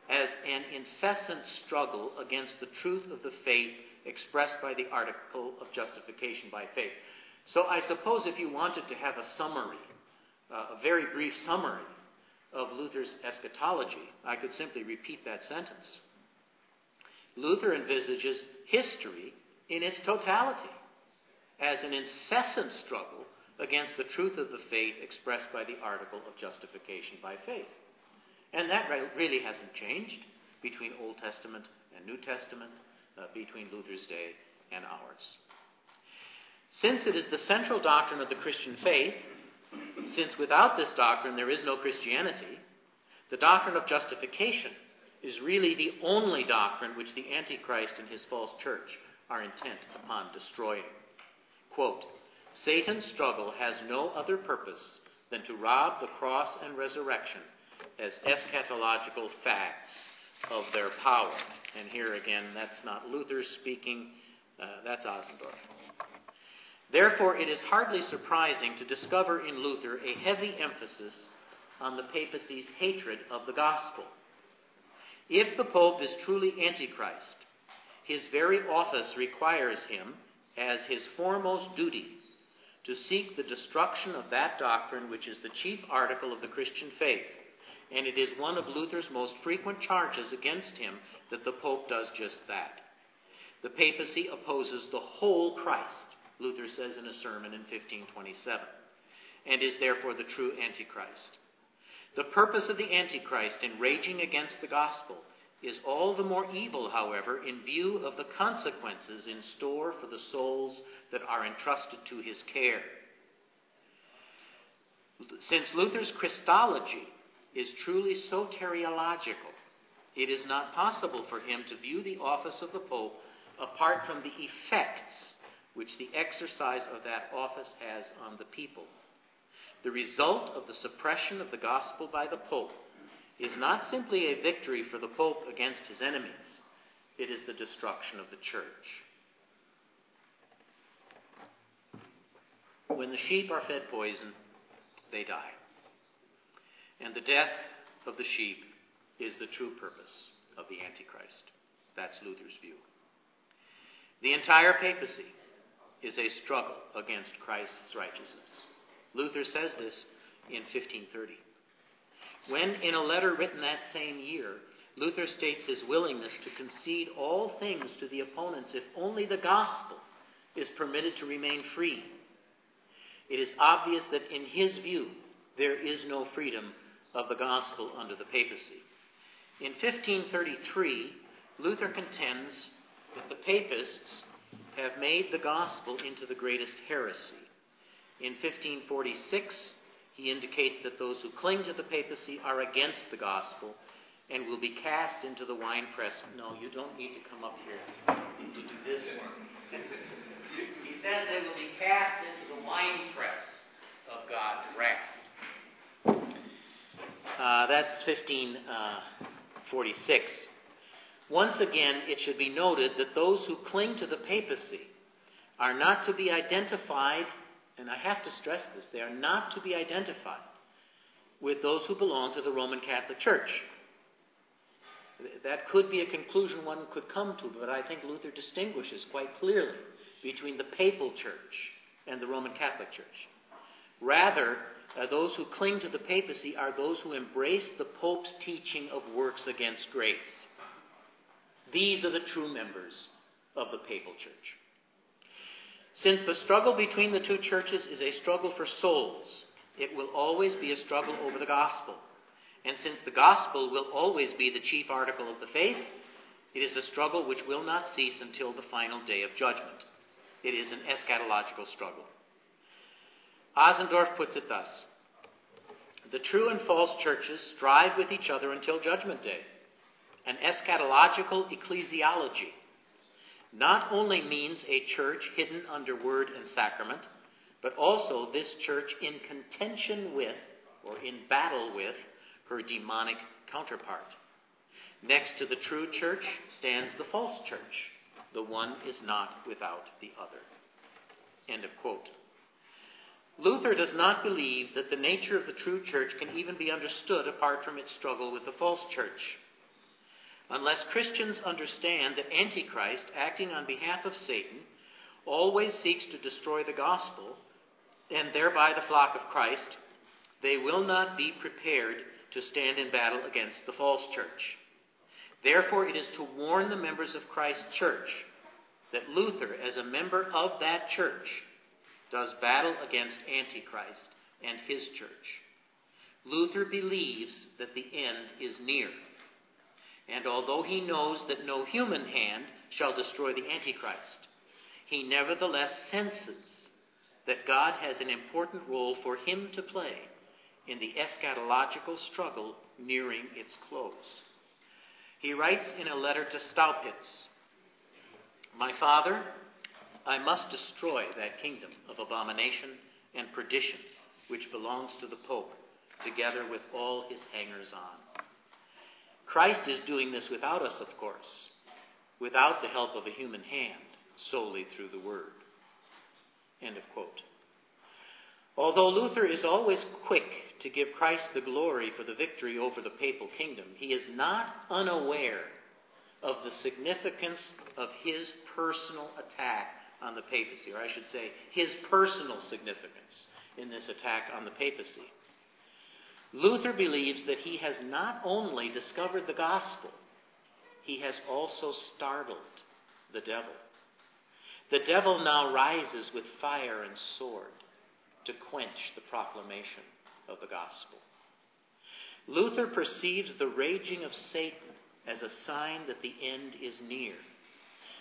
as an incessant struggle against the truth of the faith expressed by the article of justification by faith. So I suppose if you wanted to have a summary, uh, a very brief summary of Luther's eschatology, I could simply repeat that sentence. Luther envisages history in its totality as an incessant struggle against the truth of the faith expressed by the article of justification by faith. And that really hasn't changed between Old Testament and New Testament, uh, between Luther's day and ours. Since it is the central doctrine of the Christian faith, since without this doctrine there is no Christianity, the doctrine of justification is really the only doctrine which the Antichrist and his false church are intent upon destroying. Quote, Satan's struggle has no other purpose than to rob the cross and resurrection as eschatological facts of their power. And here again, that's not Luther speaking, uh, that's Asendorf. Therefore, it is hardly surprising to discover in Luther a heavy emphasis on the papacy's hatred of the gospel. If the Pope is truly Antichrist, his very office requires him, as his foremost duty, to seek the destruction of that doctrine which is the chief article of the Christian faith. And it is one of Luther's most frequent charges against him that the Pope does just that. The papacy opposes the whole Christ, Luther says in a sermon in 1527, and is therefore the true Antichrist. The purpose of the Antichrist in raging against the gospel is all the more evil, however, in view of the consequences in store for the souls that are entrusted to his care. Since Luther's Christology is truly soteriological, it is not possible for him to view the office of the Pope apart from the effects which the exercise of that office has on the people. The result of the suppression of the gospel by the Pope is not simply a victory for the Pope against his enemies, it is the destruction of the church. When the sheep are fed poison, they die. And the death of the sheep is the true purpose of the Antichrist. That's Luther's view. The entire papacy is a struggle against Christ's righteousness. Luther says this in 1530. When, in a letter written that same year, Luther states his willingness to concede all things to the opponents if only the gospel is permitted to remain free. It is obvious that in his view, there is no freedom of the gospel under the papacy. In 1533, Luther contends that the papists have made the gospel into the greatest heresy. In 1546, he indicates that those who cling to the papacy are against the gospel and will be cast into the winepress. No, you don't need to come up here to do this work. he says they will be cast into the winepress of God's wrath. Uh, that's 1546. Uh, Once again, it should be noted that those who cling to the papacy are not to be identified and I have to stress this, they are not to be identified with those who belong to the Roman Catholic Church. That could be a conclusion one could come to, but I think Luther distinguishes quite clearly between the papal church and the Roman Catholic Church. Rather, uh, those who cling to the papacy are those who embrace the Pope's teaching of works against grace. These are the true members of the papal church. Since the struggle between the two churches is a struggle for souls, it will always be a struggle over the gospel. And since the gospel will always be the chief article of the faith, it is a struggle which will not cease until the final day of judgment. It is an eschatological struggle. Asendorf puts it thus The true and false churches strive with each other until judgment day. An eschatological ecclesiology not only means a church hidden under word and sacrament, but also this church in contention with, or in battle with, her demonic counterpart. Next to the true church stands the false church. The one is not without the other. End of quote. Luther does not believe that the nature of the true church can even be understood apart from its struggle with the false church. Unless Christians understand that Antichrist, acting on behalf of Satan, always seeks to destroy the gospel and thereby the flock of Christ, they will not be prepared to stand in battle against the false church. Therefore, it is to warn the members of Christ's church that Luther, as a member of that church, does battle against Antichrist and his church. Luther believes that the end is near. And although he knows that no human hand shall destroy the Antichrist, he nevertheless senses that God has an important role for him to play in the eschatological struggle nearing its close. He writes in a letter to Staupitz My father, I must destroy that kingdom of abomination and perdition which belongs to the Pope, together with all his hangers on. Christ is doing this without us, of course, without the help of a human hand, solely through the Word. End of quote. Although Luther is always quick to give Christ the glory for the victory over the papal kingdom, he is not unaware of the significance of his personal attack on the papacy, or I should say, his personal significance in this attack on the papacy. Luther believes that he has not only discovered the gospel, he has also startled the devil. The devil now rises with fire and sword to quench the proclamation of the gospel. Luther perceives the raging of Satan as a sign that the end is near.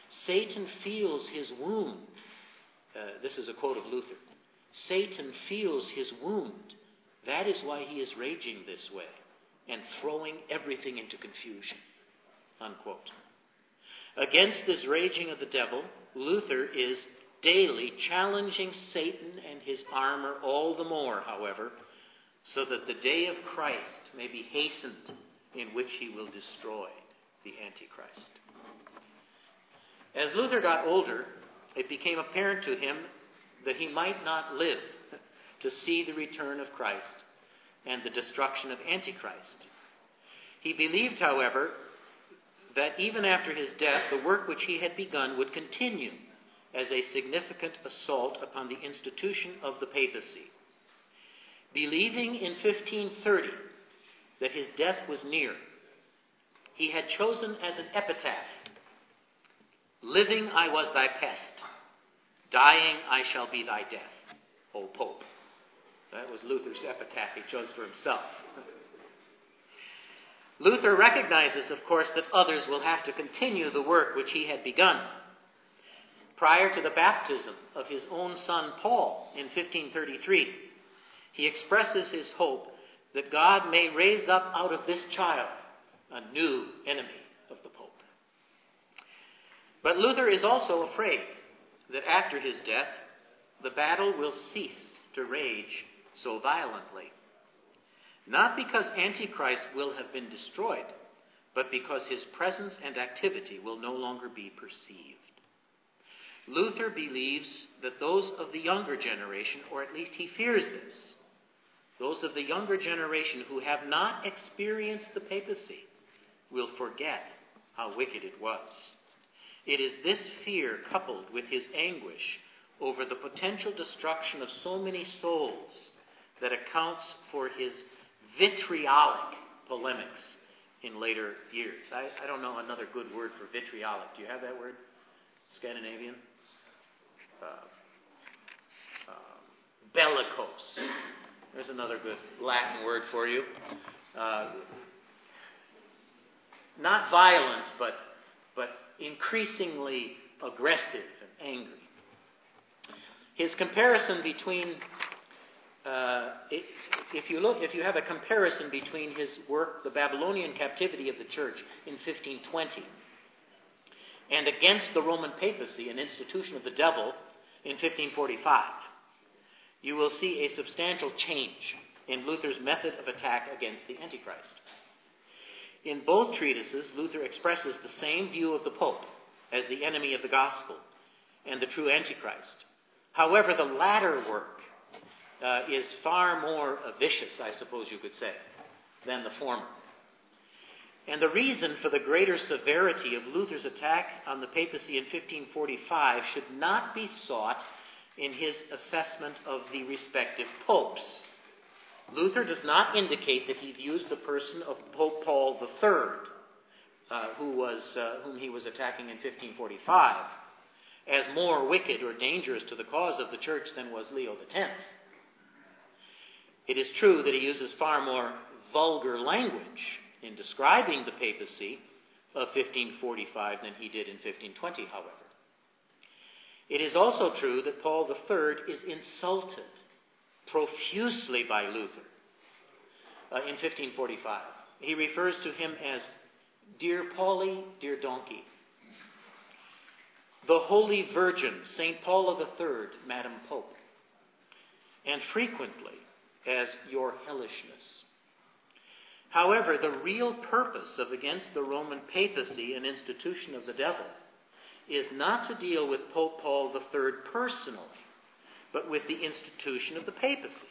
Satan feels his wound. Uh, this is a quote of Luther. Satan feels his wound. That is why he is raging this way and throwing everything into confusion. Unquote. Against this raging of the devil, Luther is daily challenging Satan and his armor all the more, however, so that the day of Christ may be hastened in which he will destroy the Antichrist. As Luther got older, it became apparent to him that he might not live to see the return of Christ and the destruction of Antichrist. He believed, however, that even after his death, the work which he had begun would continue as a significant assault upon the institution of the papacy. Believing in 1530 that his death was near, he had chosen as an epitaph Living I was thy pest, dying I shall be thy death, O Pope. That was Luther's epitaph he chose for himself. Luther recognizes, of course, that others will have to continue the work which he had begun prior to the baptism of his own son Paul in 1533, he expresses his hope that God may raise up out of this child a new enemy of the Pope. But Luther is also afraid that after his death, the battle will cease to rage so violently. Not because Antichrist will have been destroyed, but because his presence and activity will no longer be perceived. Luther believes that those of the younger generation, or at least he fears this, those of the younger generation who have not experienced the papacy will forget how wicked it was. It is this fear, coupled with his anguish over the potential destruction of so many souls, that accounts for his vitriolic polemics in later years. I, I don't know another good word for vitriolic. Do you have that word? Scandinavian? Uh, uh, bellicose. There's another good Latin word for you. Uh, not violent, but, but increasingly aggressive and angry. His comparison between, uh, if you look, if you have a comparison between his work, The Babylonian Captivity of the Church in 1520, and against the Roman papacy, an institution of the devil, in 1545, you will see a substantial change in Luther's method of attack against the Antichrist. In both treatises, Luther expresses the same view of the Pope as the enemy of the gospel and the true Antichrist. However, the latter work uh, is far more vicious, I suppose you could say, than the former. And the reason for the greater severity of Luther's attack on the papacy in 1545 should not be sought in his assessment of the respective popes. Luther does not indicate that he views the person of Pope Paul III, uh, who was, uh, whom he was attacking in 1545, as more wicked or dangerous to the cause of the church than was Leo X. It is true that he uses far more vulgar language in describing the papacy of 1545 than he did in 1520, however. It is also true that Paul III is insulted profusely by Luther uh, in 1545. He refers to him as Dear Paulie, dear donkey. The Holy Virgin, St. Paul III, Madam Pope. And frequently as your hellishness. However, the real purpose of Against the Roman Papacy, an institution of the devil, is not to deal with Pope Paul III personally, but with the institution of the papacy,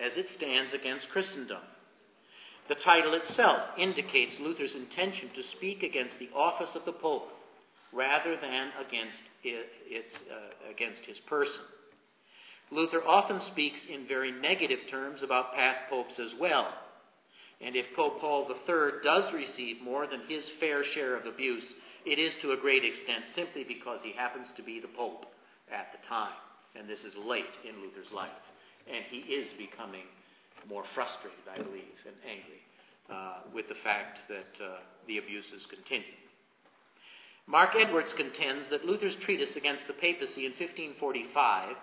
as it stands against Christendom. The title itself indicates Luther's intention to speak against the office of the Pope rather than against, it, its, uh, against his person. Luther often speaks in very negative terms about past popes as well. And if Pope Paul III does receive more than his fair share of abuse, it is to a great extent simply because he happens to be the Pope at the time. And this is late in Luther's life. And he is becoming more frustrated, I believe, and angry uh, with the fact that uh, the abuses continue. Mark Edwards contends that Luther's treatise against the papacy in 1545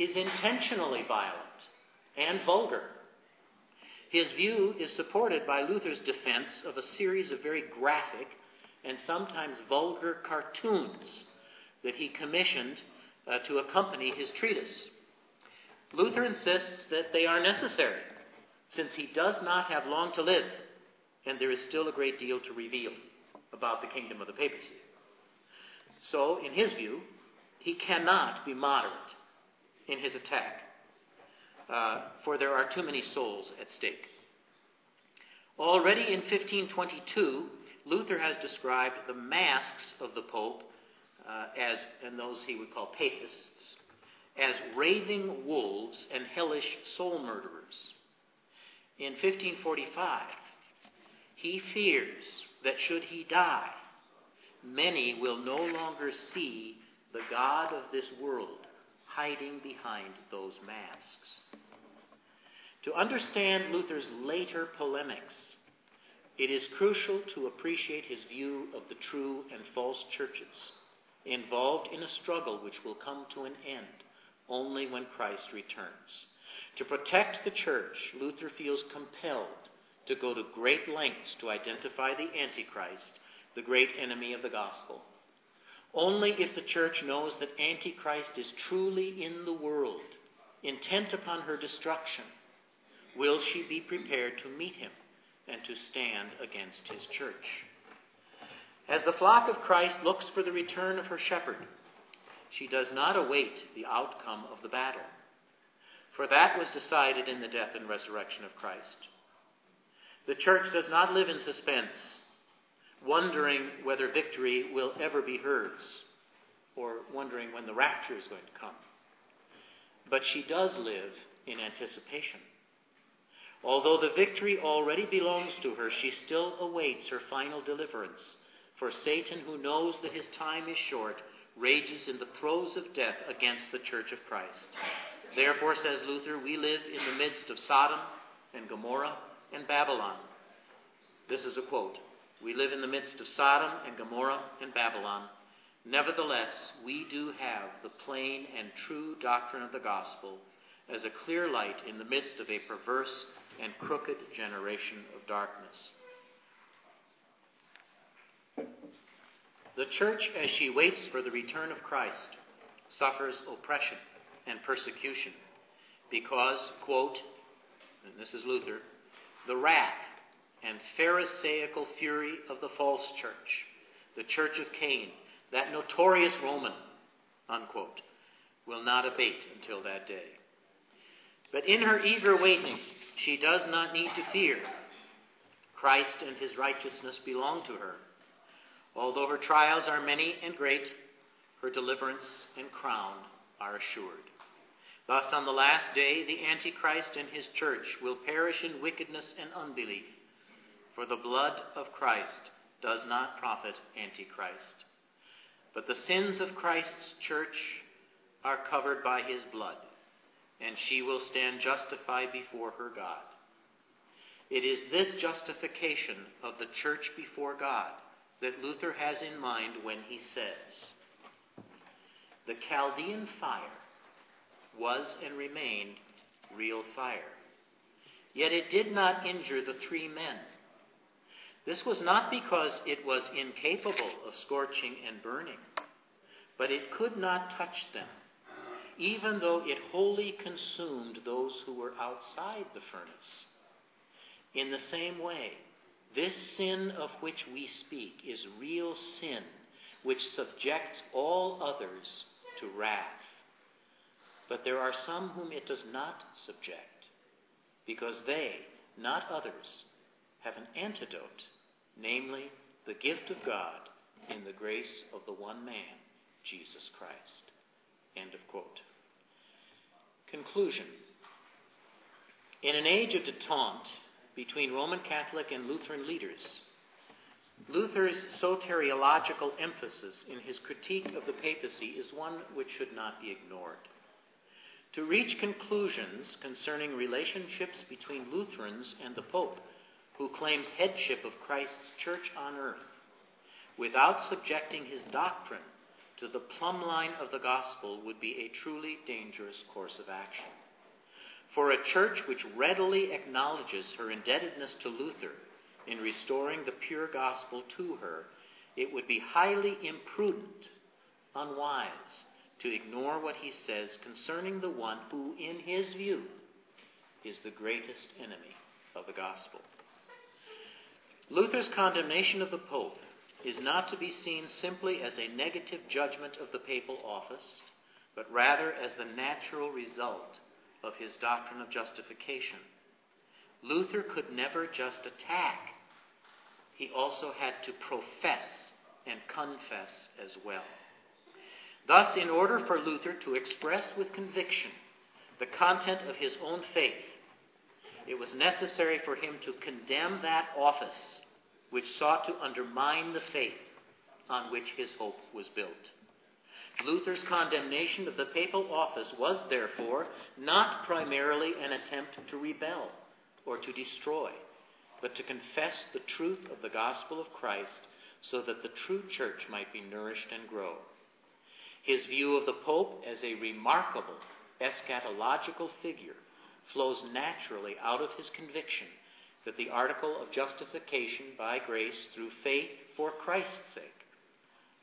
is intentionally violent and vulgar. His view is supported by Luther's defense of a series of very graphic and sometimes vulgar cartoons that he commissioned uh, to accompany his treatise. Luther insists that they are necessary, since he does not have long to live, and there is still a great deal to reveal about the kingdom of the papacy. So, in his view, he cannot be moderate in his attack, uh, for there are too many souls at stake. Already in 1522, Luther has described the masks of the Pope uh, as, and those he would call papists, as raving wolves and hellish soul murderers. In 1545, he fears that should he die, many will no longer see the God of this world hiding behind those masks. To understand Luther's later polemics, it is crucial to appreciate his view of the true and false churches involved in a struggle which will come to an end only when Christ returns. To protect the church, Luther feels compelled to go to great lengths to identify the Antichrist, the great enemy of the gospel. Only if the church knows that Antichrist is truly in the world, intent upon her destruction, will she be prepared to meet him and to stand against his church. As the flock of Christ looks for the return of her shepherd, she does not await the outcome of the battle, for that was decided in the death and resurrection of Christ. The church does not live in suspense wondering whether victory will ever be hers, or wondering when the rapture is going to come. But she does live in anticipation. Although the victory already belongs to her, she still awaits her final deliverance. For Satan, who knows that his time is short, rages in the throes of death against the church of Christ. Therefore, says Luther, we live in the midst of Sodom and Gomorrah and Babylon. This is a quote. We live in the midst of Sodom and Gomorrah and Babylon. Nevertheless, we do have the plain and true doctrine of the gospel as a clear light in the midst of a perverse and crooked generation of darkness. The church, as she waits for the return of Christ, suffers oppression and persecution because, quote, and this is Luther, the wrath and Pharisaical fury of the false church, the church of Cain, that notorious Roman, unquote, will not abate until that day. But in her eager waiting, she does not need to fear. Christ and his righteousness belong to her. Although her trials are many and great, her deliverance and crown are assured. Thus, on the last day, the Antichrist and his church will perish in wickedness and unbelief, for the blood of Christ does not profit Antichrist. But the sins of Christ's church are covered by his blood, and she will stand justified before her God. It is this justification of the church before God that Luther has in mind when he says, The Chaldean fire was and remained real fire. Yet it did not injure the three men. This was not because it was incapable of scorching and burning, but it could not touch them, even though it wholly consumed those who were outside the furnace. In the same way, this sin of which we speak is real sin, which subjects all others to wrath. But there are some whom it does not subject, because they, not others, have an antidote, namely, the gift of God in the grace of the one man, Jesus Christ. End of quote. Conclusion. In an age of detente, between Roman Catholic and Lutheran leaders. Luther's soteriological emphasis in his critique of the papacy is one which should not be ignored. To reach conclusions concerning relationships between Lutherans and the Pope, who claims headship of Christ's church on earth, without subjecting his doctrine to the plumb line of the gospel, would be a truly dangerous course of action. For a church which readily acknowledges her indebtedness to Luther in restoring the pure gospel to her, it would be highly imprudent, unwise, to ignore what he says concerning the one who, in his view, is the greatest enemy of the gospel. Luther's condemnation of the Pope is not to be seen simply as a negative judgment of the papal office, but rather as the natural result of his doctrine of justification. Luther could never just attack, he also had to profess and confess as well. Thus, in order for Luther to express with conviction the content of his own faith, it was necessary for him to condemn that office which sought to undermine the faith on which his hope was built. Luther's condemnation of the papal office was, therefore, not primarily an attempt to rebel or to destroy, but to confess the truth of the gospel of Christ so that the true church might be nourished and grow. His view of the Pope as a remarkable eschatological figure flows naturally out of his conviction that the article of justification by grace through faith for Christ's sake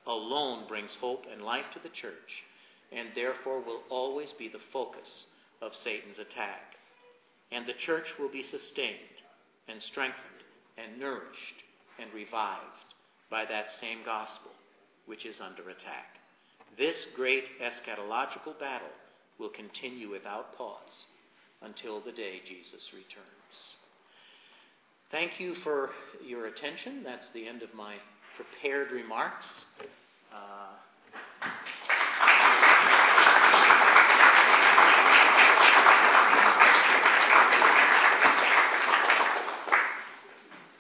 alone brings hope and life to the church, and therefore will always be the focus of Satan's attack. And the church will be sustained and strengthened and nourished and revived by that same gospel which is under attack. This great eschatological battle will continue without pause until the day Jesus returns. Thank you for your attention. That's the end of my prepared remarks. Uh,